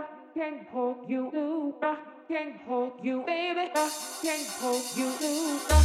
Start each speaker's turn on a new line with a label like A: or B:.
A: I can't hold you. I can't
B: hold
C: you, baby. I can't hold you. I